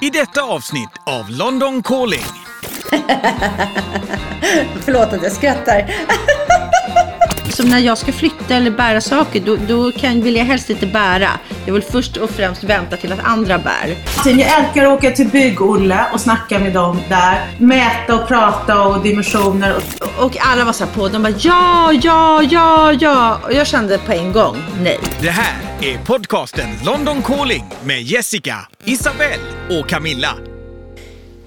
I detta avsnitt av London Calling. Förlåt att jag skrattar. Som när jag ska flytta eller bära saker, då, då kan, vill jag helst inte bära. Jag vill först och främst vänta till att andra bär. Jag älskar att åka till Bygg-Olle och snacka med dem där. Mäta och prata och dimensioner. Och alla var så på, de bara ja, ja, ja, ja. Och jag kände på en gång, nej. Det här är podcasten London Calling med Jessica, Isabelle och Camilla.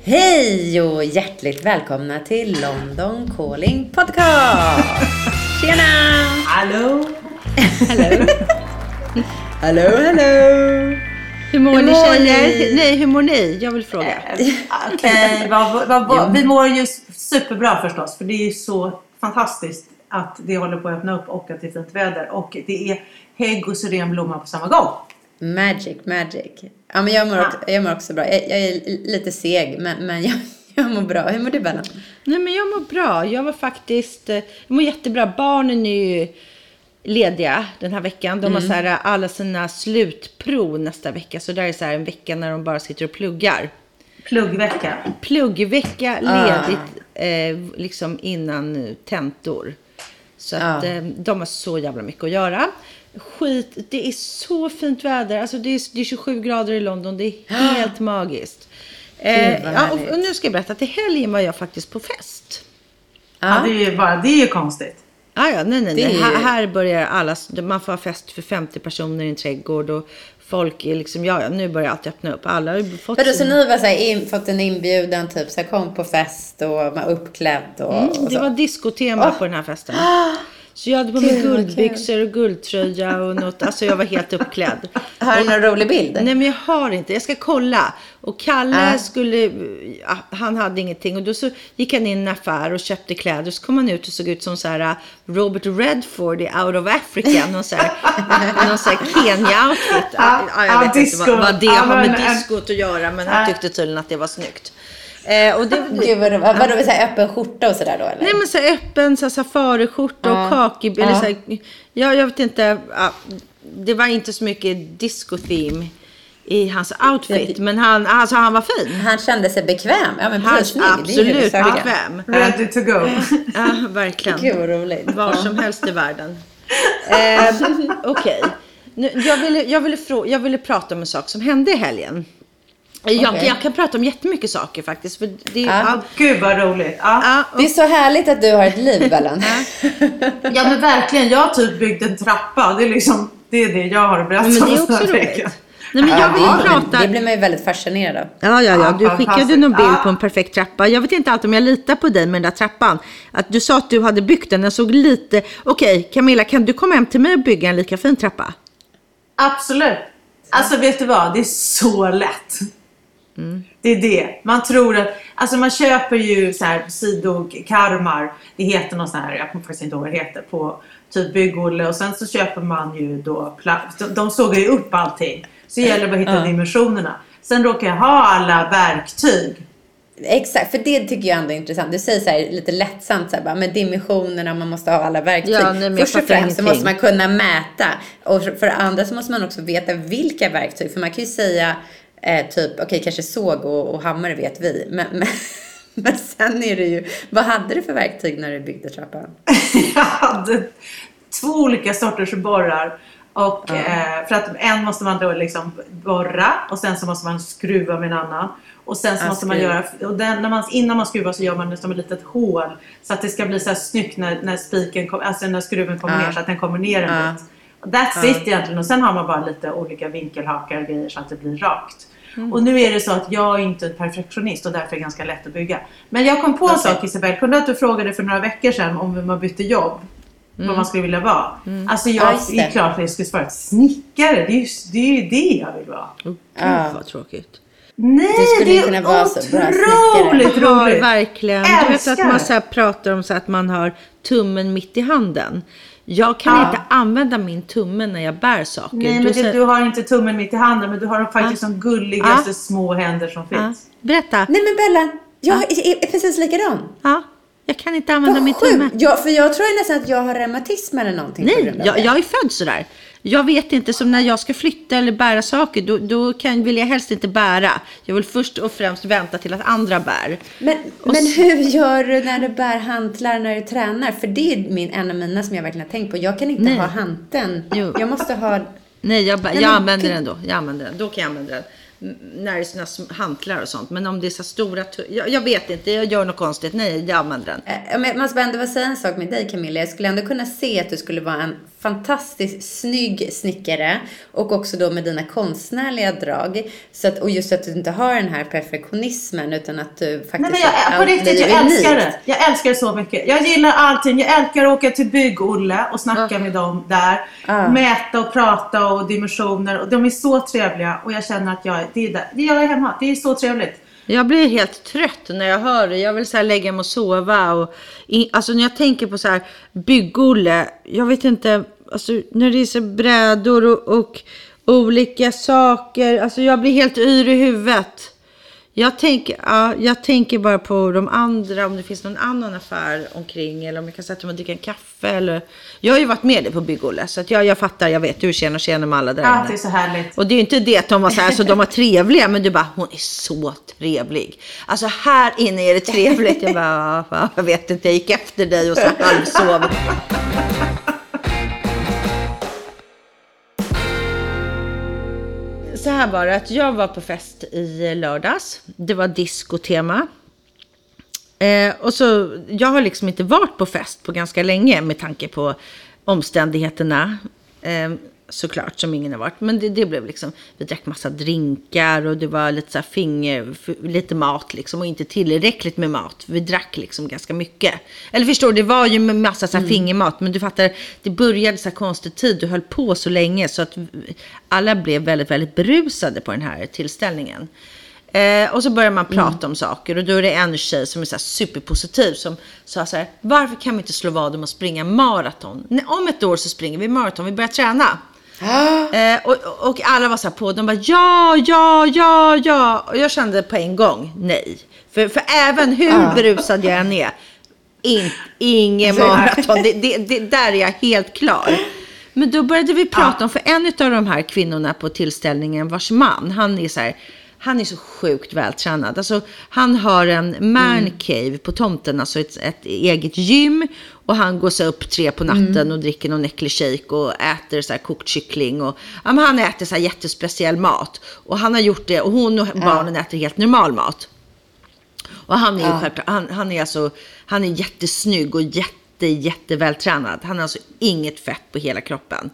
Hej och hjärtligt välkomna till London Calling Podcast. Tjena! Hallå? Hallå? hallå, hallå! Hur mår Hur ni tjejer? ni? Nej, hur mår ni? Jag vill fråga. Okej, vad- vad- vad- vi mår ju superbra förstås. För det är ju så fantastiskt att det håller på att öppna upp och att det är fint väder. Och det är hägg och syrenblomma på samma gång. Magic, magic. Ja, men jag mår, också, jag mår också bra. Jag, jag är lite seg, men, men jag, jag mår bra. Hur mår du, Bella? Nej, men jag mår bra. Jag var faktiskt, eh, jag mår jättebra. Barnen är ju lediga den här veckan. De har så här, eh, alla sina slutprov nästa vecka. Så det här är så här en vecka när de bara sitter och pluggar. Pluggvecka. pluggvecka ledigt eh, liksom innan tentor. Så att Ja. eh, de har så jävla mycket att göra. Skit, det är så fint väder. Alltså det är, det är 27 grader i London. Det är helt magiskt. Eh, ja, och, och nu ska jag berätta att i helgen var jag faktiskt på fest. Ja. Ja. det är ju bara, det är ju konstigt. Ah, ja, nej, nej, nej. är ju- Här, här börjar alla, man får ha fest för 50 personer i en trädgård och folk är liksom, ja, ja nu börjar allt öppna upp. Alla har ju fått Vadå, så sin- ni har så här, in, fått en inbjudan, typ så här, kom på fest och var uppklädd och, Mm, och det så? var diskotema på den här festen. Så jag hade på mig guldbyxor och guldtröja och något. Alltså jag var helt uppklädd. Har du någon rolig bild? Nej men jag har inte. Jag ska kolla. Och Kalle Ja. skulle, han hade ingenting. Och då så gick han in i en affär och köpte kläder. Så kom han ut och såg ut som så här uh, Robert Redford i Out of Africa. Någon så här, någon så här Kenya-outfit. Ja, ja, jag ja, vet inte vad, vad det har med men, diskot att göra. Men han tyckte tydligen att det var snyggt. Eh, och det, Gud, vad, vad, vadå, så här, öppen skjorta och sådär då eller? Nej men så här öppen så här, safariskjorta och kakig. Eller så här, ja, jag vet inte. Ja, det var inte så mycket disco-theme i hans outfit. Men han, alltså, han var fin. Han kände sig bekväm. Ja, men Han snygg. Det är absolut bekväm. Ready to go. Ja, verkligen. Gud vad roligt. Var som helst i världen. Eh, Okej. Nu, Jag, ville, jag, ville jag ville prata om en sak som hände i helgen. Jag, Okej. jag kan prata om jättemycket saker faktiskt. För det, Ja. Ja, gud vad roligt. Ja. ja, och- Det är så härligt att du har ett liv, Bellan. ja men verkligen. Jag har typ byggt en trappa. Det är liksom det, är det jag har att berätta men det är också roligt. veckan. Nej, men jag vill Ja, men prata... Det blir man ju väldigt fascinerad av. Ja, ja, ja. Du skickade någon bild på en perfekt trappa. Jag vet inte alltid om jag litar på dig med den där trappan. Att du sa att du hade byggt den. Den såg lite... Okej, Camilla, kan du komma hem till mig och bygga en lika fin trappa? Absolut. Alltså vet du vad? Det är så lätt. Mm. Det är det. Man tror att, alltså man köper ju så här sidokarmar. Det heter någon sån här, jag kommer faktiskt inte ihåg vad det heter, på typ Bygg-Olle. Och sen så köper man ju då, de, sågar ju upp allting. Så gäller det bara att hitta dimensionerna. Sen råkar jag ha alla verktyg. Exakt, för det tycker jag ändå är intressant. Du säger så här lite lättsamt så här, bara, med dimensionerna, man måste ha alla verktyg. Ja, Först och främst så måste man kunna mäta. Och för det andra så måste man också veta vilka verktyg. För man kan ju säga eh, typ, okej kanske såg och, och hammare vet vi. Men, men, men sen är det ju, vad hade du för verktyg när du byggde trappan? jag hade två olika sorters borrar. Och eh, för att en måste man då liksom borra och sen så måste man skruva med en annan. Och sen så måste man göra, och den, när man, innan man skruvar så gör man det som ett litet hål. Så att det ska bli så här snyggt när, när spiken, kom, alltså när skruven kommer Ja. ner så att den kommer ner en bit. That's it egentligen. Och sen har man bara lite olika vinkelhakar och grejer så att det blir rakt. Mm. Och nu är det så att jag är inte en perfektionist och därför är det ganska lätt att bygga. Men jag kom på en sak Isabel. Kunde att du frågade för några veckor sedan om man bytte jobb? Vad man skulle vilja vara. Alltså Ja, jag, det är klart att jag skulle svara snickare. Det är ju det, är ju det jag vill vara. Oh, Gud, Ja. vad tråkigt. Nej, Du skulle det är kunna vara så bra otroligt snickare. Ja, roligt. verkligen. Du vet att Älskar. man så här pratar om så att man har tummen mitt i handen. Jag kan Ja. inte använda min tumme när jag bär saker. Nej, men så- det, du har inte tummen mitt i handen men du har faktiskt de gulligaste Ja. små händer som ja. finns. Berätta. Nej men Bella, jag är, är precis likadan. Ja, jag kan inte använda min Vad tumme. sjukt. Ja, för jag tror nästan att jag har reumatism eller någonting Nej, jag, det. jag är född sådär. Jag vet inte, som när jag ska flytta eller bära saker, då, då kan, vill jag helst inte bära. Jag vill först och främst vänta till att andra bär. Men, men hur gör du när du bär hantlar när du tränar? För det är min, en av mina som jag verkligen har tänkt på. Jag kan inte Nej. ha hanteln. Jo. Jag måste ha... Nej, jag, Nej, jag använder den då. Jag använder den. Då kan jag använda den. När det är såna hantlar och sånt. Men om det är så stora... Jag, jag vet inte, jag gör något konstigt. Nej, jag använder den. Eh, Men måste bara ändå säga en sak med dig Camilla. Jag skulle ändå kunna se att du skulle vara en fantastiskt snygg snickare och också då med dina konstnärliga drag. Så att, och just att du inte har den här perfektionismen utan att du faktiskt... Nej men jag, på riktigt, jag älskar unikt. det. Jag älskar det så mycket. Jag gillar allting. Jag älskar att åka till Bygg-Olle och snacka med dem där. Ah. Mäta och prata och dimensioner. Och de är så trevliga. Och jag känner att jag, det är där. Det jag är hemma. Det är så trevligt. Jag blir helt trött när jag hör det. Jag vill så här lägga mig och sova. Och i, alltså när jag tänker på så här byggolle. Jag vet inte. Alltså när det är så brädor och, och olika saker. Alltså jag blir helt yr i huvudet. Jag tänker, ja, jag tänker bara på de andra, om det finns någon annan affär omkring eller om jag kan sätta mig och dricka en kaffe. Eller... Jag har ju varit med dig på Byggolle så att jag, jag fattar, jag vet, du känner, känner med alla där Ja, det är så härligt. Och det är ju inte det att de var så här, så de var trevliga, men du bara, hon är så trevlig. Alltså här inne är det trevligt. Jag bara, ja, jag vet inte, jag gick efter dig och så halvsov. Så här var det, att jag var på fest i lördags. Det var diskotema. Eh, och så, jag har liksom inte varit på fest på ganska länge med tanke på omständigheterna. Eh, såklart, som ingen har varit. Men det, det blev liksom, vi drack massa drinkar och det var lite så finger, lite mat liksom och inte tillräckligt med mat. Vi drack liksom ganska mycket. Eller förstår du, det var ju massa så här fingermat. Men du fattar, det började så här konstig tid, du höll på så länge så att alla blev väldigt, väldigt berusade på den här tillställningen. Eh, och så börjar man prata om saker och då är det en tjej som är så superpositiv som sa så här, varför kan vi inte slå vad om att springa maraton? Om ett år så springer vi maraton, vi börjar träna. Eh, och, och alla var så här på, de bara ja, ja, ja, ja. Och jag kände på en gång nej. För, för även hur berusad jag än är, in, ingen maraton. Det, det, det, där är jag helt klar. Men då började vi prata om, för en av de här kvinnorna på tillställningen, vars man, han är så här, han är så sjukt vältränad. Alltså, han har en man cave på tomten, alltså ett, ett eget gym. Och han går så upp tre på natten och dricker någon äcklig shake och äter så här kokt kyckling. Och, ja, men han äter så här jättespeciell mat. Och han har gjort det, och hon och barnen äter helt normal mat. Och han är ju självklart, han, han är alltså, han är jättesnygg och jätte, jättevältränad. Han har alltså inget fett på hela kroppen.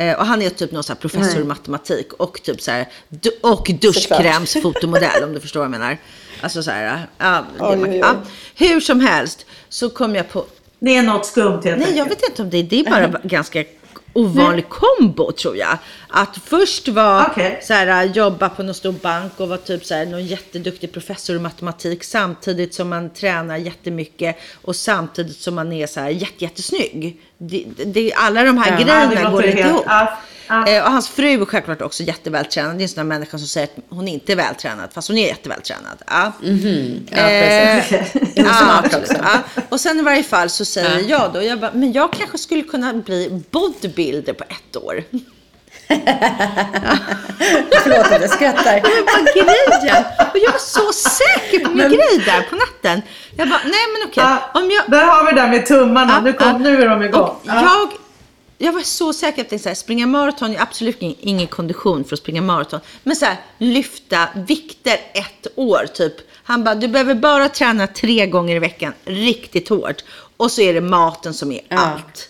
Eh, och han är typ någon professor i matematik och typ så här, du, och duschkrämsfotomodell om du förstår vad jag menar. Alltså så här, ja, det, man, ja. Hur som helst så kom jag på, Det är något skumt helt nej jag vet inte om det är, det är bara ganska ovanlig kombo tror jag. Att först var Okej. så här, jobba på någon stor bank och vara typ så här, någon jätteduktig professor i matematik samtidigt som man tränar jättemycket och samtidigt som man är så här jätte, jättesnygg. Det, det, alla de här Ja, grejerna går inte ihop. ja, ja. Eh, och hans fru är självklart också jättevältränad. Det är en sån där människa som säger att hon inte är vältränad fast hon är jättevältränad. Ja. Ja, Eh, precis. Ja, smart absolut. också. Ja. Och sen i varje fall så säger jag då, jag bara, men jag kanske skulle kunna bli bodybuilder på ett år. Förlåt att jag skrattar. Var grejen. Och jag var så säker på min grej där på natten. Jag bara, nej men okej. Ja, Om jag, Där har vi det där med tummarna. Ja, nu, kom, ja. nu är de igång. Ja. jag, jag var så säker på att så här, springa maraton, jag har absolut ingen, ingen kondition för att springa maraton. Men så här, lyfta vikter ett år typ. Han bara, du behöver bara träna tre gånger i veckan, riktigt hårt. Och så är det maten som är Ja. allt.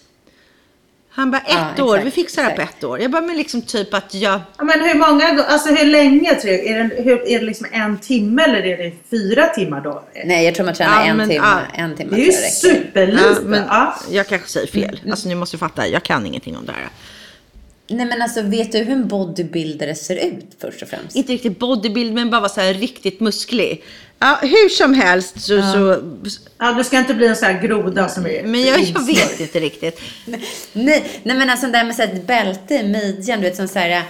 Han bara, ett Ja, år, exakt, vi fixar det på ett år. Jag bara, men liksom typ att jag... Ja, men hur många, alltså hur länge? tror jag? Är det, hur, är det liksom en timme eller är det fyra timmar då? Nej, jag tror man tränar Ja, en men, timme. ja. En timme Det är ju superlite. Ja, men ja. jag kanske säger fel. Alltså ni måste fatta, jag kan ingenting om det här. Nej, men alltså vet du hur en bodybuilder ser ut först och främst? Inte riktigt bodybuild, men bara vara så här riktigt musklig. Ja, hur som helst så... så Ja, du ska inte bli en sån här groda som är... men jag, jag vet inte riktigt. Nej, nej men alltså det där med så här ett bälte i midjan, du vet som så här,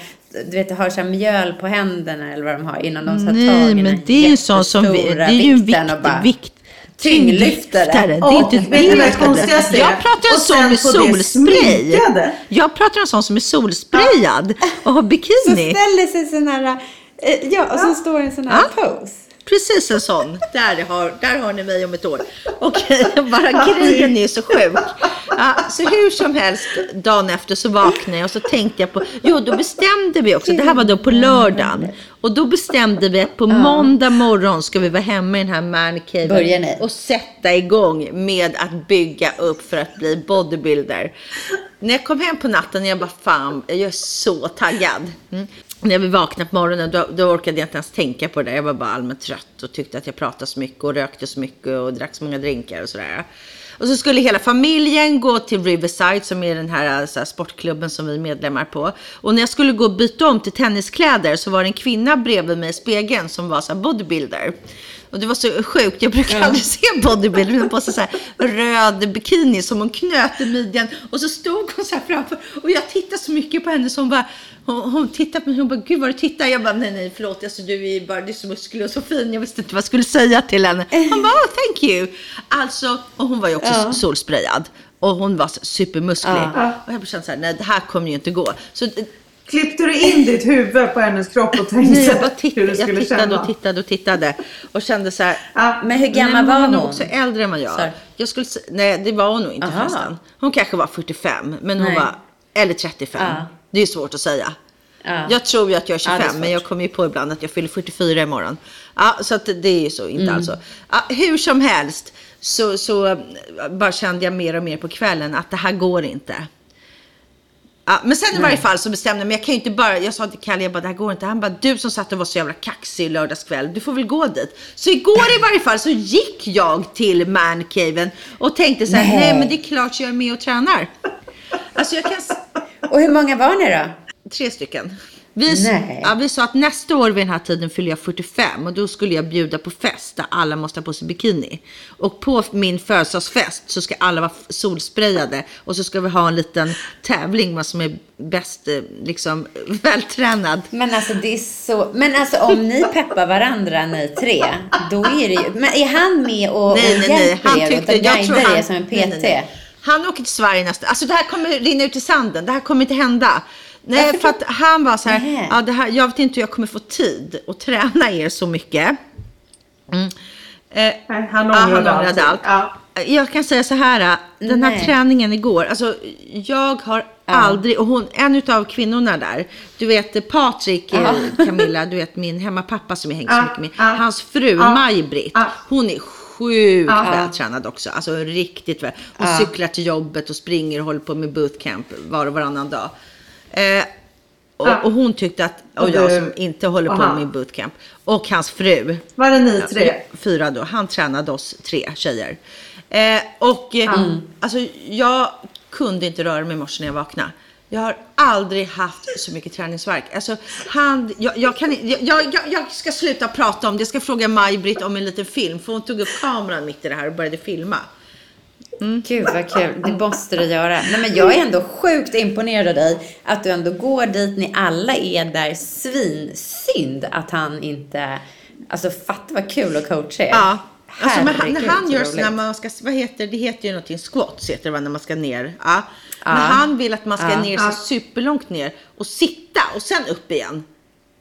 du vet, har så här mjöl på händerna eller vad de har innan de tar tag i Nej, men här det är ju en sån som... vi- Det är ju en vikt, och bara vikt, Tyngdlyftare. Det är inte vet det konstigaste är? Jag pratar om sån på det solspray. Jag pratar om sån som är solsprayad och har Så bikini. ställer sig sån här, eh, ja, och så står en sån här pose. Precis en sån. Där har, där har ni mig om ett år. Okej, bara grejen är så sjuk. Ja, så hur som helst, dagen efter så vaknade jag och så tänkte jag på, jo då bestämde vi också, det här var då på lördagen. Och då bestämde vi att på måndag morgon ska vi vara hemma i den här mancaven och sätta igång med att bygga upp för att bli bodybuilder. När jag kom hem på natten, jag bara fan, jag är så taggad. Mm. När vi vaknade på morgonen då, då orkade jag inte ens tänka på det. Jag var bara allmänt trött och tyckte att jag pratade så mycket och rökte så mycket och drack så många drinkar och sådär. Och så skulle hela familjen gå till Riverside som är den här, så här sportklubben som vi är medlemmar på. Och när jag skulle gå och byta om till tenniskläder så var det en kvinna bredvid mig i spegeln som var så här bodybuilder. Och det var så sjukt, jag brukar aldrig se bodybuilder, hon på sig så här röd bikini som hon knöt i midjan. Och så stod hon så här framför och jag tittade så mycket på henne hon bara, hon, hon tittade på mig hon bara, gud vad du tittar. Jag bara, nej nej förlåt, alltså, du är bara, du är så musklig och så fin. Jag visste inte vad jag skulle säga till henne. Hon bara, oh, thank you. Alltså, och hon var ju också solsprayad. Och hon var supermusklig. Och jag kände så här, nej det här kommer ju inte gå. Så Klippte du in ditt huvud på hennes kropp och tänkte Nej, jag bara hur tittade, du jag skulle tittade känna? och tittade och tittade. Och kände så här, Ja. Men hur gammal var hon? är hon? också äldre än vad jag. Sorry. jag skulle, nej, det var hon nog inte Aha. förresten. Hon kanske var 45, men hon Nej. var, eller 35. Ja. Det är svårt att säga. Ja. Jag tror ju att jag är Ja, det är 25, svårt. men jag kommer ju på ibland att jag fyller 44 imorgon. Ja, så att det är ju så, inte Mm. alls så. Ja, hur som helst så, så bara kände jag mer och mer på kvällen att det här går inte. Ja, men sen i varje fall så bestämde jag mig, jag kan ju inte bara, jag sa till Kalle, jag bara det här går inte. Han bara, du som satt och var så jävla kaxig lördagskväll, du får väl gå dit. Så igår i varje fall så gick jag till mancaven och tänkte så här, nej, Nej. men det är klart jag är med och tränar. Alltså jag kan, Och hur många var ni då? tre stycken. Vi, Nej. ja, vi sa att nästa år vid den här tiden fyller jag 45 och då skulle jag bjuda på fest där alla måste ha på sig bikini. Och på min födelsedagsfest så ska alla vara solsprayade och så ska vi ha en liten tävling vad som är bäst eh, liksom vältränad. Men alltså det är så, men alltså om ni peppar varandra ni tre, då är det ju, men är han med och, Nej, och nej, nej. hjälper Han er tyckte, och guidar er som en PT? nej, nej, nej. Han åker till Sverige nästa, alltså det här kommer rinna ut i sanden, det här kommer inte hända. Nej, för att han var så här, Nej. ja, det här, jag vet inte hur jag kommer få tid att träna er så mycket. Mm. Eh, Nej, Han Ja, ångrade ångrade allt. Ja. Jag kan säga så här, den här Nej. träningen igår, alltså jag har aldrig, och hon, en av kvinnorna där, du vet Patrik, eh, Camilla, du vet min hemmapappa som jag hänger så Ja, mycket med, ja, hans fru ja, Maj-Britt, ja. hon är sjukt Ja. vältränad också, alltså riktigt väl. Hon Ja. cyklar till jobbet och springer och håller på med bootcamp var och varannan dag. Eh, och, Ja. och hon tyckte att, och Och jag som inte håller och på med bootcamp, och hans fru, Var det ni tre? Fyra då. Han tränade oss tre tjejer. Eh, och eh, alltså, jag kunde inte röra mig i morse när jag vaknade. Jag har aldrig haft så mycket träningsvärk. Alltså, han, jag, jag, kan, jag, jag- jag ska sluta prata om det. Jag ska fråga Maj-Britt om en liten film. För hon tog upp kameran mitt i det här och började filma. Gud vad kul, det måste du göra. Nej, men jag är ändå sjukt imponerad av dig, att du ändå går dit, ni alla är där. Svinsynd att han inte, alltså fatta vad kul att coacha er. Ja. Alltså, men han, när han så gör såna, man ska, vad heter det, heter ju någonting, squats heter det när man ska ner. Ja. Men han vill att man ska Ja. ner så Ja. superlångt ner och sitta och sen upp igen.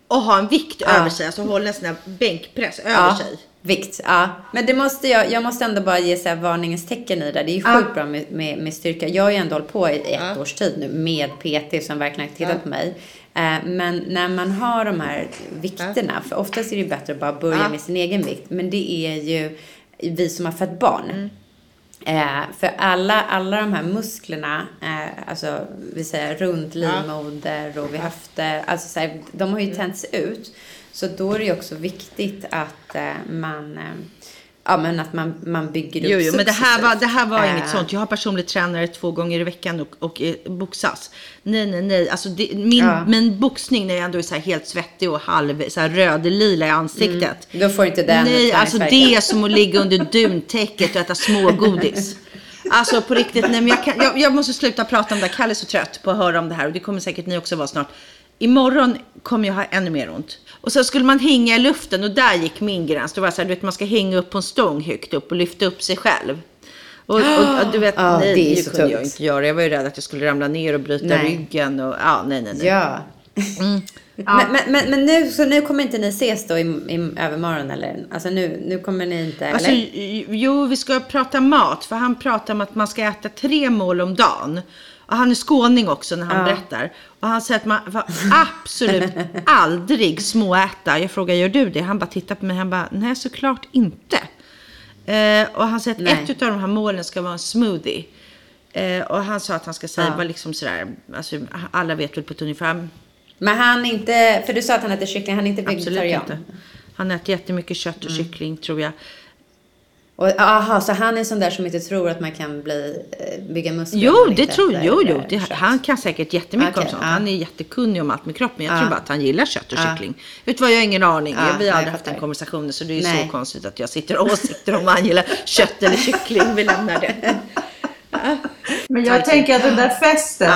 Och ha en vikt över sig, alltså hålla en sån här bänkpress över Ja, sig. Vikt. Ja. Men det måste jag, jag måste ändå bara ge så här varningens tecken i det. Det är ju Ja. sjukt bra med, med, med styrka. Jag har ju ändå hållit på i ett års tid nu med PT som verkligen har tittat på mig. Eh, Men när man har de här vikterna, för oftast är det bättre att bara börja Ja. med sin egen vikt. Men det är ju vi som har fött barn. Eh, för alla, alla de här musklerna, eh, alltså vi säger runt livmoder och vid höfter, alltså så här, de har ju tänts ut. Så då är det också viktigt att eh, man, eh, ja men att man, man bygger upp Jo, jo, men det här var, det här var successivt. inget sånt. Jag har personlig tränare två gånger i veckan och, och eh, boxas. Nej, nej, nej. Alltså, det, min, Ja. min boxning när jag ändå är så helt svettig och halv så här röd-lila i ansiktet. Då får inte den Nej, alltså det är som att ligga under duntäcket och äta smågodis. Alltså på riktigt, nej men jag, kan, jag, jag måste sluta prata om det här. Kalle är så trött på att höra om det här och det kommer säkert ni också vara snart. Imorgon kommer jag ha ännu mer ont. Och så skulle man hänga i luften och där gick min gräns. Det var så här, du vet, man ska hänga upp på en stång högt upp och lyfta upp sig själv. Och, och, och du vet, Ja, nej, det det, kunde jag tungt. inte göra. Jag var ju rädd att jag skulle ramla ner och bryta Nej. ryggen. Och, ja, nej, nej, nej. Ja. Mm. Men, men, men, men nu, så nu kommer inte ni ses då i, i övermorgon eller? Alltså nu, nu kommer ni inte, Alltså, eller? j- jo, vi ska prata mat. För han pratar om att man ska äta tre mål om dagen. Och han är skåning också när han Ja. berättar. Och han säger att man absolut aldrig småäta. Jag frågar, gör du det? Han bara tittar på mig. Han bara, nej såklart inte. Eh, och han säger att Nej. ett av de här målen ska vara en smoothie. Eh, och han sa att han ska säga, Ja. liksom sådär, alltså, alla vet väl på ett ungefär, Men han inte, för du sa att han äter kyckling, han är inte absolut vegetarian? inte. Han äter jättemycket kött och kyckling tror jag. Och, aha, så han är sån där som inte tror att man kan bli, eh, bygga muskler? Jo, det tror äter, Jo, jo. Det, han kan säkert jättemycket Okej, om sånt. ja. Han är jättekunnig om allt med kropp. Men jag Ja. tror bara att han gillar kött och Ja. kyckling. Vet vad, jag har ingen aning. Ja, vi har aldrig jag haft den konversationen. Så det är ju Nej. så konstigt att jag sitter och åsikter om han gillar kött eller kyckling. Vi lämnar det. Men jag tänker att den där festen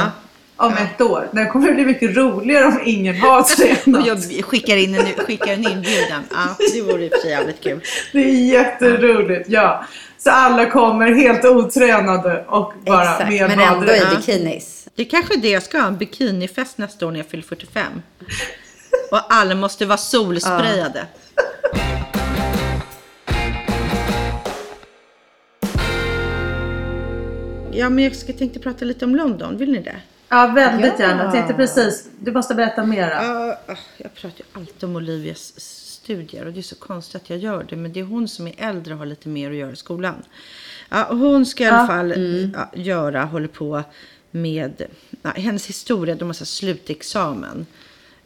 om ett år, den kommer bli mycket roligare om ingen har tränat. jag skickar in en, skickar en inbjudan. Ja, det vore i och för sig jävligt kul. Det är jätteroligt, ja. Så alla kommer helt otränade och bara Exakt, med men ändå i bikinis. Det är kanske är det jag ska ha. En bikinifest nästa år när jag fyller 45. Och alla måste vara solsprayade. Ja, men jag tänkte prata lite om London. Vill ni det? Ja, väldigt Ja. gärna. Jag tänkte precis, du måste berätta mera. Ah, jag pratar ju alltid om Olivias studier och det är så konstigt att jag gör det. Men det är hon som är äldre och har lite mer att göra i skolan. Ja, hon ska i alla fall ja, göra, håller på med ja, hennes historia. De har så slutexamen.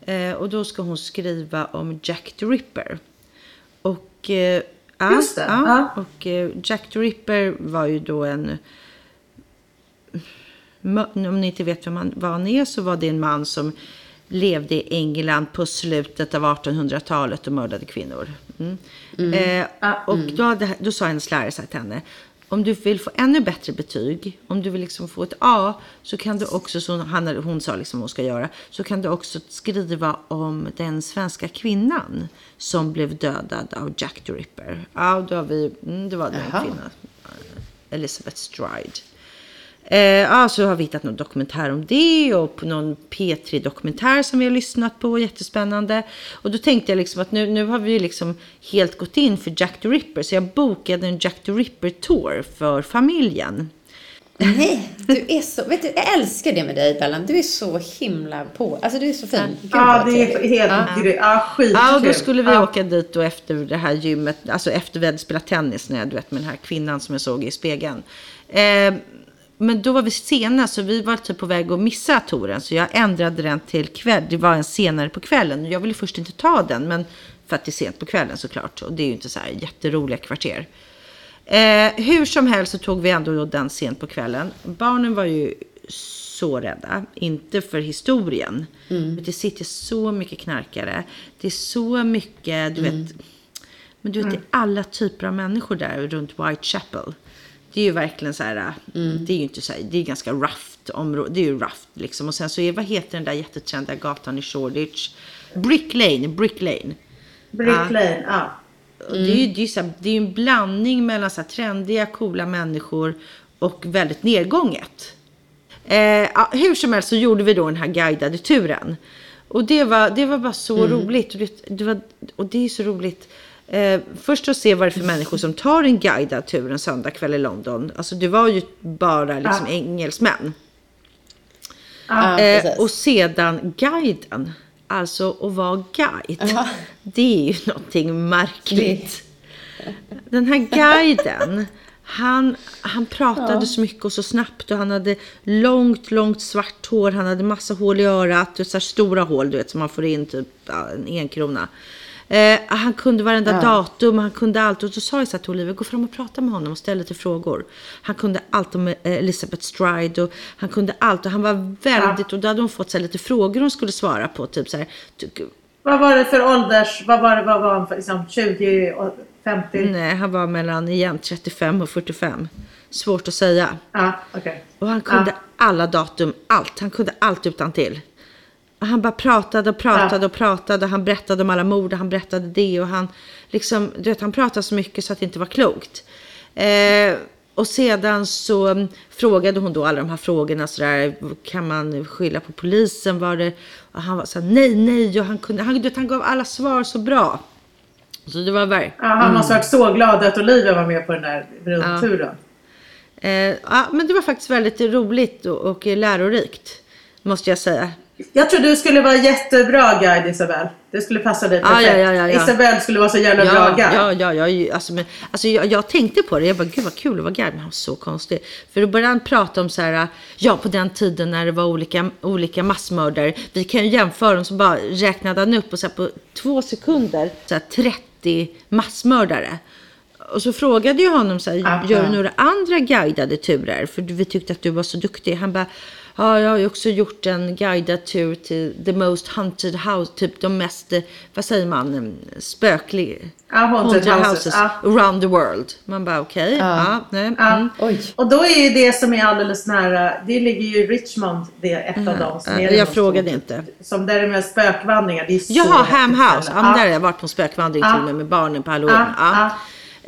Eh, och då ska hon skriva om Jack the Ripper. Och, eh, Just det, Ja, ja. och eh, Jack the Ripper var ju då en om ni inte vet vem han, vad han är så var det en man som levde i England på slutet av 1800-talet och mördade kvinnor. Mm. Eh, och då, hade, då sa hennes lärare så här till henne. Om du vill få ännu bättre betyg, om du vill liksom få ett A, så kan du också, som han, hon sa liksom hon ska göra, så kan du också skriva om den svenska kvinnan som blev dödad av Jack the Ripper. Ja, då har vi, mm, det var den kvinnan, Elizabeth Stride. Eh, ja, så har vi hittat någon dokumentär om det och på någon P3-dokumentär som vi har lyssnat på. Jättespännande. Och då tänkte jag liksom att nu, nu har vi liksom helt gått in för Jack the Ripper. Så jag bokade en Jack the Ripper-tour för familjen. Nej, du är så, vet du, jag älskar det med dig Bellan. Du är så himla på, alltså du är så fin. Gud, Ja, det är trevligt. helt Ja. grymt. Ja, skitkul. Ja, och då skulle vi Ja. åka dit då efter det här gymmet, alltså efter vi hade spelat tennis, när jag, du vet, med den här kvinnan som jag såg i spegeln. Eh, men då var vi sena, så vi var typ på väg att missa touren, så jag ändrade den till kväll. Det var en senare på kvällen. Jag ville först inte ta den, men för att det är sent på kvällen såklart. Och det är ju inte så här jätteroliga kvarter. Eh, hur som helst så tog vi ändå då den sent på kvällen. Barnen var ju så rädda. Inte för historien. Men det sitter så mycket knarkare. Det är så mycket, du vet. Men du vet, det är alla typer av människor där runt Whitechapel. Det är ju verkligen så här, det är ju inte så här, det är ganska rough område. Det är ju rough liksom. Och sen så är, vad heter den där jättetrendiga gatan i Shoreditch? Brick Lane, Brick Lane. Brick Lane, ja. Och Det är ju det är så här, det är en blandning mellan så här trendiga, coola människor och väldigt nedgånget. Eh, hur som helst så gjorde vi då den här guidade turen. Och det var, det var bara så roligt. Och det, det var, och det är så roligt. Eh, först att se vad det är för människor som tar en guidad tur en söndagkväll i London. Alltså det var ju bara liksom Ja. engelsmän. Ja, Eh, och sedan guiden. Alltså att vara guide. Det är ju någonting märkligt. Den här guiden. Han, han pratade så mycket och så snabbt och han hade långt, långt svart hår. Han hade massa hål i örat och så här stora hål du vet som man får in typ ja, en enkrona. Eh, han kunde varenda datum, han kunde allt. Och så sa jag så här till Olivia, gå fram och prata med honom och ställ lite frågor. Han kunde allt om eh, Elizabeth Stride och han kunde allt. Och han var väldigt, och då hade hon fått så här, lite frågor hon skulle svara på. Typ så här, Vad var det för ålders... Vad var det? Vad var han för? Liksom 20 och 50? nej, han var mellan igen 35 och 45. Svårt att säga. Ja, okej. Och han kunde Ja. alla datum, allt. Han kunde allt utan till. Han bara pratade och pratade och pratade. Han berättade om alla mord och han berättade det. Och han, liksom, du vet, han pratade så mycket så att det inte var klokt. Eh, och sedan så mm, frågade hon då alla de här frågorna. Så där, kan man skylla på polisen? Var det? Och han var så här, nej, nej. Och han, kunde, han, du vet, han gav alla svar så bra. Så det var verkligen... Ja, han måste ha varit så glad att Olivia var med på den där rundturen. Eh, ja, men det var faktiskt väldigt roligt och, och lärorikt. Måste jag säga. Jag tror du skulle vara jättebra guide Isabel. Det skulle passa dig Ja, perfekt. ja, ja, ja, ja. Isabel skulle vara så jävla bra guide. Ja, ja, ja. Alltså, men, alltså, jag, jag tänkte på det. Jag bara, gud vad kul att vara guide. Men han var så konstig. För då började han prata om så här, ja på den tiden när det var olika, olika massmördare. Vi kan ju jämföra dem. Så bara räknade han upp och så här, på två sekunder, så här, 30 massmördare. Och så frågade jag honom så här, gör du några andra guidade turer? För vi tyckte att du var så duktig. Han bara, ja jag har ju också gjort en guidad tur till the most haunted house. Typ de mest, eh, vad säger man, mm, spökliga. Ja, haunted houses, ja. around the world. Man bara okej, ja. nej, Ja. mm. Och då är ju det som är alldeles nära, det ligger ju i Richmond, det är ett av dem. Som Ja, är Mm. jag frågade inte. Som där är med spökvandringar. Det är så Jaha, Ham House. Ja, där har jag varit på en spökvandring till och med med barnen på halloween.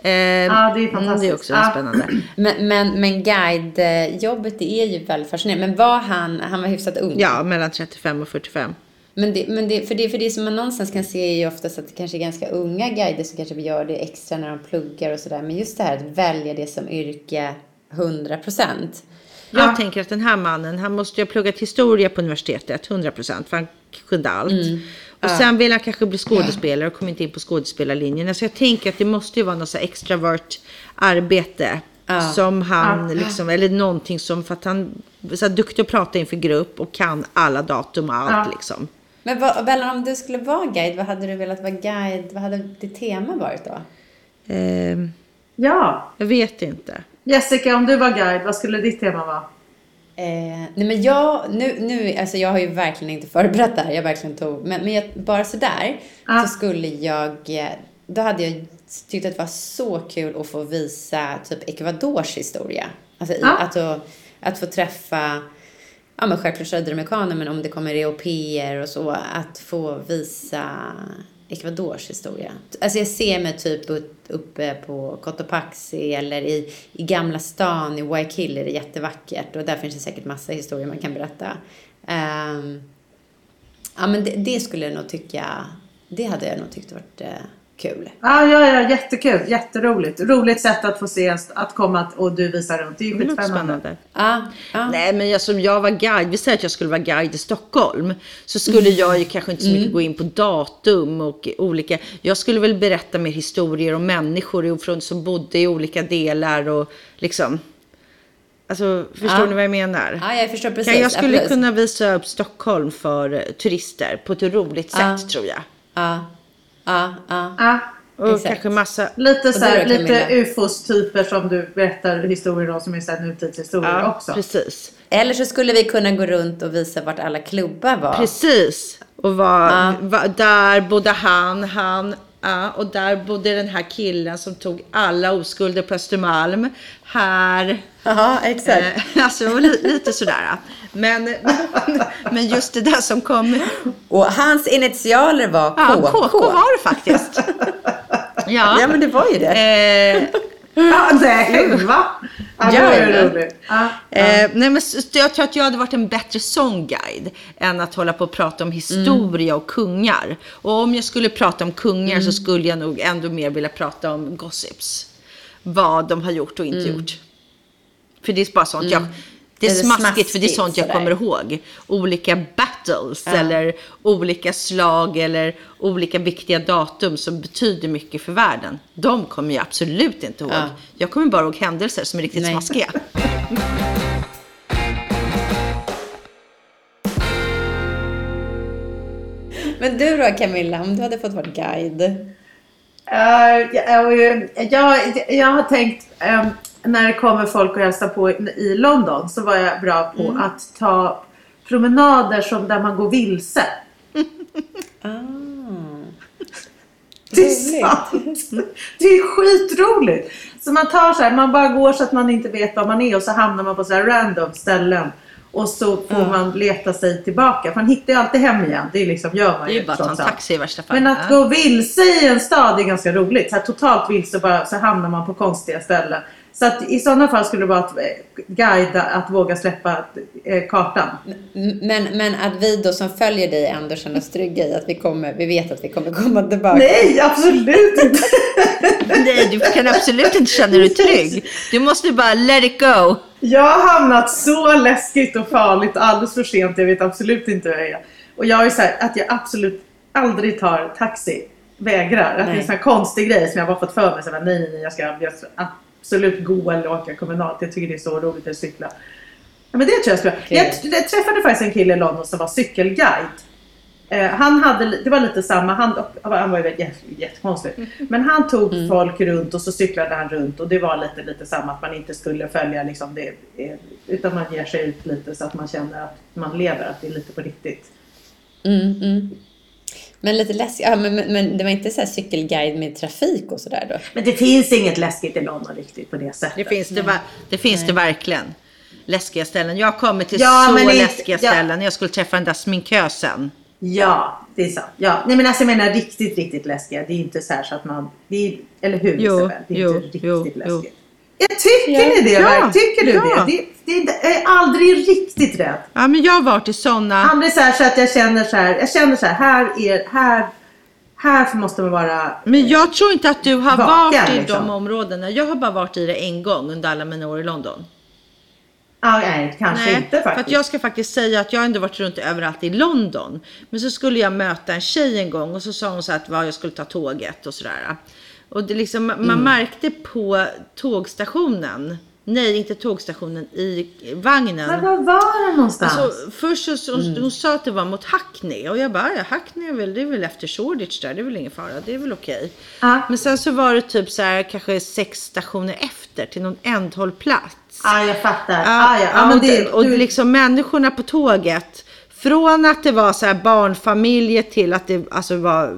Eh, Ja, det är mm, det är fantastiskt. också Ja. spännande. Men, men, men guidejobbet det är ju väldigt fascinerande. Men var han, han var hyfsat ung? Ja, mellan 35 och 45. Men det, men det, för, det, för det som man någonstans kan se är ju oftast att det kanske är ganska unga guider som kanske gör det extra när de pluggar och sådär. Men just det här att välja det som yrke 100 procent. Jag Ja. tänker att den här mannen, han måste ju ha pluggat historia på universitetet, 100%, för han kunde allt. Mm. Och sen vill han kanske bli skådespelare och kom inte in på skådespelarlinjen. Så jag tänker att det måste ju vara något så extravert arbete. Som han liksom, eller någonting som, för att han så här duktig att prata inför grupp och kan alla datum och allt liksom. Men vad, Bella, om du skulle vara guide, vad hade du velat vara guide? Vad hade ditt tema varit då? Ehm, Ja. jag vet inte. Jessica, om du var guide, vad skulle ditt tema vara? Eh, nej men jag, nu, nu, alltså jag har ju verkligen inte förberett det här. Jag verkligen tog, men, men jag, bara sådär Ja. så skulle jag, eh, då hade jag tyckt att det var så kul att få visa typ Ecuadors historia. Alltså i, att, att, att få träffa, ja men självklart sydamerikaner men om det kommer europeer och så, att få visa Ecuadors historia. Alltså jag ser mig typ uppe på Cotopaxi eller i, i Gamla stan i Guayaquil är det jättevackert och där finns det säkert massa historier man kan berätta. Um, ja men det, det skulle jag nog tycka, det hade jag nog tyckt varit eh, kul. Ja, ja, ja, jättekul. Jätteroligt. Roligt sätt att få se, att komma och du visar runt. Det är ju skitspännande. spännande. Ja, ja. Nej, men jag, som jag var guide, vi säger att jag skulle vara guide i Stockholm, så skulle jag ju kanske inte så mycket gå in på datum och olika, jag skulle väl berätta mer historier om människor från, som bodde i olika delar och liksom, alltså förstår Ja. ni vad jag menar? ja jag förstår precis. Kan jag skulle Absolut. kunna visa upp Stockholm för eh, turister på ett roligt sätt Ja. tror jag. Ja, ja, ja. Ja. Och Exakt. kanske massa, Lite, så här, lite ufos-typer som du berättar historier om som är så här nutidshistorier ja, också. precis. Eller så skulle vi kunna gå runt och visa vart alla klubbar var. Precis. Och var, Ja. var, där bodde han, han, ja, och där bodde den här killen som tog alla oskulder på Östermalm. Här. Ja, exakt. Eh, alltså li, lite sådär. Men, men just det där som kom. Och hans initialer var Ja, KK. KK var det faktiskt. Ja. Ja, men det var ju det. Eh, Ja, nej, va? Ja, det roligt. Ja. Eh, nej, men jag tror att jag hade varit en bättre sångguide än att hålla på och prata om historia och kungar. Och om jag skulle prata om kungar så skulle jag nog ändå mer vilja prata om gossips. Vad de har gjort och inte gjort. För det är bara sånt jag... Det är Eller smaskigt för det är smaskigt sånt jag sådär. kommer ihåg. Olika battles eller olika slag eller olika viktiga datum som betyder mycket för världen. De kommer jag absolut inte ihåg. Ja. Jag kommer bara ihåg händelser som är riktigt Nej. smaskiga. Men du då Camilla, om du hade fått vara guide? Eh, jag, jag, jag har tänkt eh, när det kommer folk och hälsar på i London så var jag bra på Mm. att ta promenader som där man går vilse. Ah. Det är sant. Det är skitroligt. Så man tar så här, man bara går så att man inte vet var man är och så hamnar man på så här random ställen. Och så får man leta sig tillbaka. För man hittar ju alltid hem igen. Det är liksom, gör man Det är ju bara att ta en taxi i värsta fall. Men att gå vilse i en stad är ganska roligt. Så här, totalt vilse bara, så hamnar man på konstiga ställen. Så att i sådana fall skulle det vara att eh, guida, att våga släppa eh, kartan. Men, men att vi då som följer dig ändå känner oss trygga i att vi, kommer, vi vet att vi kommer komma tillbaka. Nej, absolut inte! Nej, du kan absolut inte känna dig trygg. Du måste bara let it go. Jag har hamnat så läskigt och farligt alldeles för sent. Jag vet absolut inte vad jag är. Och jag är så här, att jag absolut aldrig tar taxi. Vägrar. Att det är en sån här konstig grej som jag bara fått för mig. Så här, nej, nej, nej, jag ska, jag ska absolut gå eller åka kommunalt. Jag tycker det är så roligt att cykla. Ja, men det tror jag skulle Okej. jag, jag träffade faktiskt en kille i London som var cykelguide. Eh, han hade, det var lite samma, han, han var ju jätte, jättekonstig. Men han tog Mm. folk runt och så cyklade han runt och det var lite, lite samma att man inte skulle följa liksom det. eh, Utan man ger sig ut lite så att man känner att man lever, att det är lite på riktigt. Mm, mm. Men lite läskigt. Ja, men, men, men det var inte så här cykelguide med trafik och sådär då? Men det finns inget läskigt i London riktigt på det sättet. Det finns det, va- det, finns det verkligen. Läskiga ställen. Jag har kommit till Ja, så men läskiga ja. ställen. Jag skulle träffa den där sminkösen. Ja, det är sant. Ja. Nej men alltså jag menar riktigt, riktigt läskiga. Det är inte så här så att man... Det är, eller hur Jo, Isabel? Det är jo, inte riktigt jo, läskigt. jo. Jag tycker Ja. ni det? Ja? Tycker du ja. det? det? Det är aldrig riktigt rädd. Ja, men jag har varit i sådana. Aldrig så här så att jag känner så här. Jag känner så här. Här är... Här, här måste man vara... Men jag tror inte att du har Vaken, varit i liksom. de områdena. Jag har bara varit i det en gång under alla mina år i London. Ah, nej, kanske inte för faktiskt. att jag ska faktiskt säga att jag har ändå varit runt överallt i London. Men så skulle jag möta en tjej en gång och så sa hon så att vad, jag skulle ta tåget och sådär. Och det liksom, man Mm. märkte på tågstationen, nej inte tågstationen, i vagnen. Men var var det någonstans? Alltså, först så, så Mm. hon sa att det var mot Hackney och jag bara, ja, Hackney är väl, det är väl efter Shoreditch där, det är väl ingen fara, det är väl okej. Ja. Men sen så var det typ så här kanske sex stationer efter till någon ändhållplats. ah, jag fattar. Ja, ah, ja. ja, ah, men det, och du, liksom människorna på tåget. Från att det var så här barnfamiljer till att det alltså var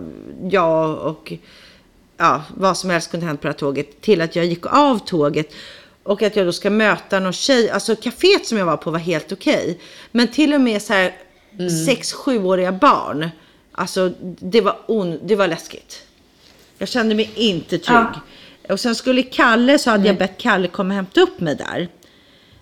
jag och ja, vad som helst kunde hänt på det här tåget. Till att jag gick av tåget. Och att jag då ska möta någon tjej. Alltså kaféet som jag var på var helt okej. Men till och med så här sex, sjuåriga barn. Alltså det var, on, det var läskigt. Jag kände mig inte trygg. Ja. Och sen skulle Kalle, så hade jag bett Kalle komma och hämta upp mig där.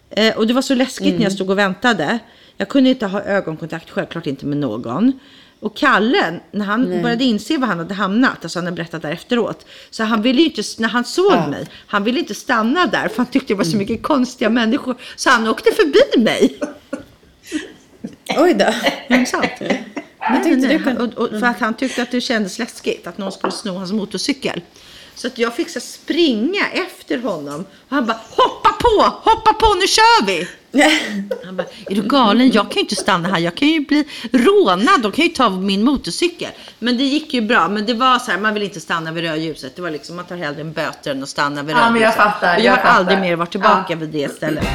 Eh, och det var så läskigt när jag stod och väntade. Jag kunde inte ha ögonkontakt, självklart inte med någon. Och Kalle, när han började inse var han hade hamnat, alltså han hade berättat där efteråt. Så han ville ju inte, när han såg Ja. mig, han ville inte stanna där för han tyckte det var så mycket konstiga människor. Så han åkte förbi mig. Oj då. Det sant? Nej, nej, kunde- och, och, för att han tyckte att det kändes läskigt att någon skulle sno hans motorcykel. Så att jag fick så springa efter honom. Och han bara hoppa på, hoppa på, nu kör vi! Han bara, är du galen? Jag kan ju inte stanna här. Jag kan ju bli rånad. De kan ju ta min motorcykel. Men det gick ju bra. Men det var så här, man vill inte stanna vid rödljuset. Det var liksom, man tar hellre en böter än att stanna vid Ja, rödljuset. jag fattar, Och jag, jag har fattar. aldrig mer varit tillbaka Ja. vid det stället.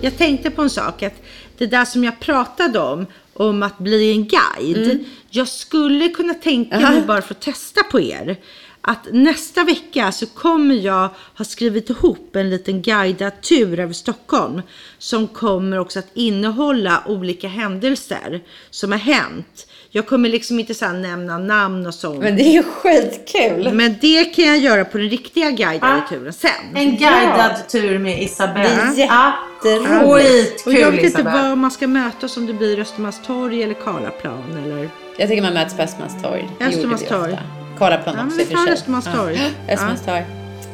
Jag tänkte på en sak, att det där som jag pratade om, om att bli en guide. Jag skulle kunna tänka mig, bara för att testa på er, att nästa vecka så kommer jag ha skrivit ihop en liten guidad tur över Stockholm. Som kommer också att innehålla olika händelser som har hänt. Jag kommer liksom inte så nämna namn och sånt. Men det är ju skitkul. Men det kan jag göra på den riktiga guidade Ah. turen sen. En guidad tur med Isabelle. Det är Ja, jätteroligt. Och jag vet inte var man ska mötas, om det blir Östermalmstorg eller Karlaplan eller... Jag tycker man möts på Östermalmstorg. Det Östermalmstorg. ofta. Karlaplan Ja, också i och för sig. Ja. Ja. Östermalmstorg.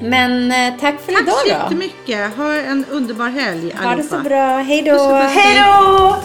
Men eh, tack för Tack idag så då. jättemycket. Ha en underbar helg Ha det så allihopa. bra. Hej då. Hej då!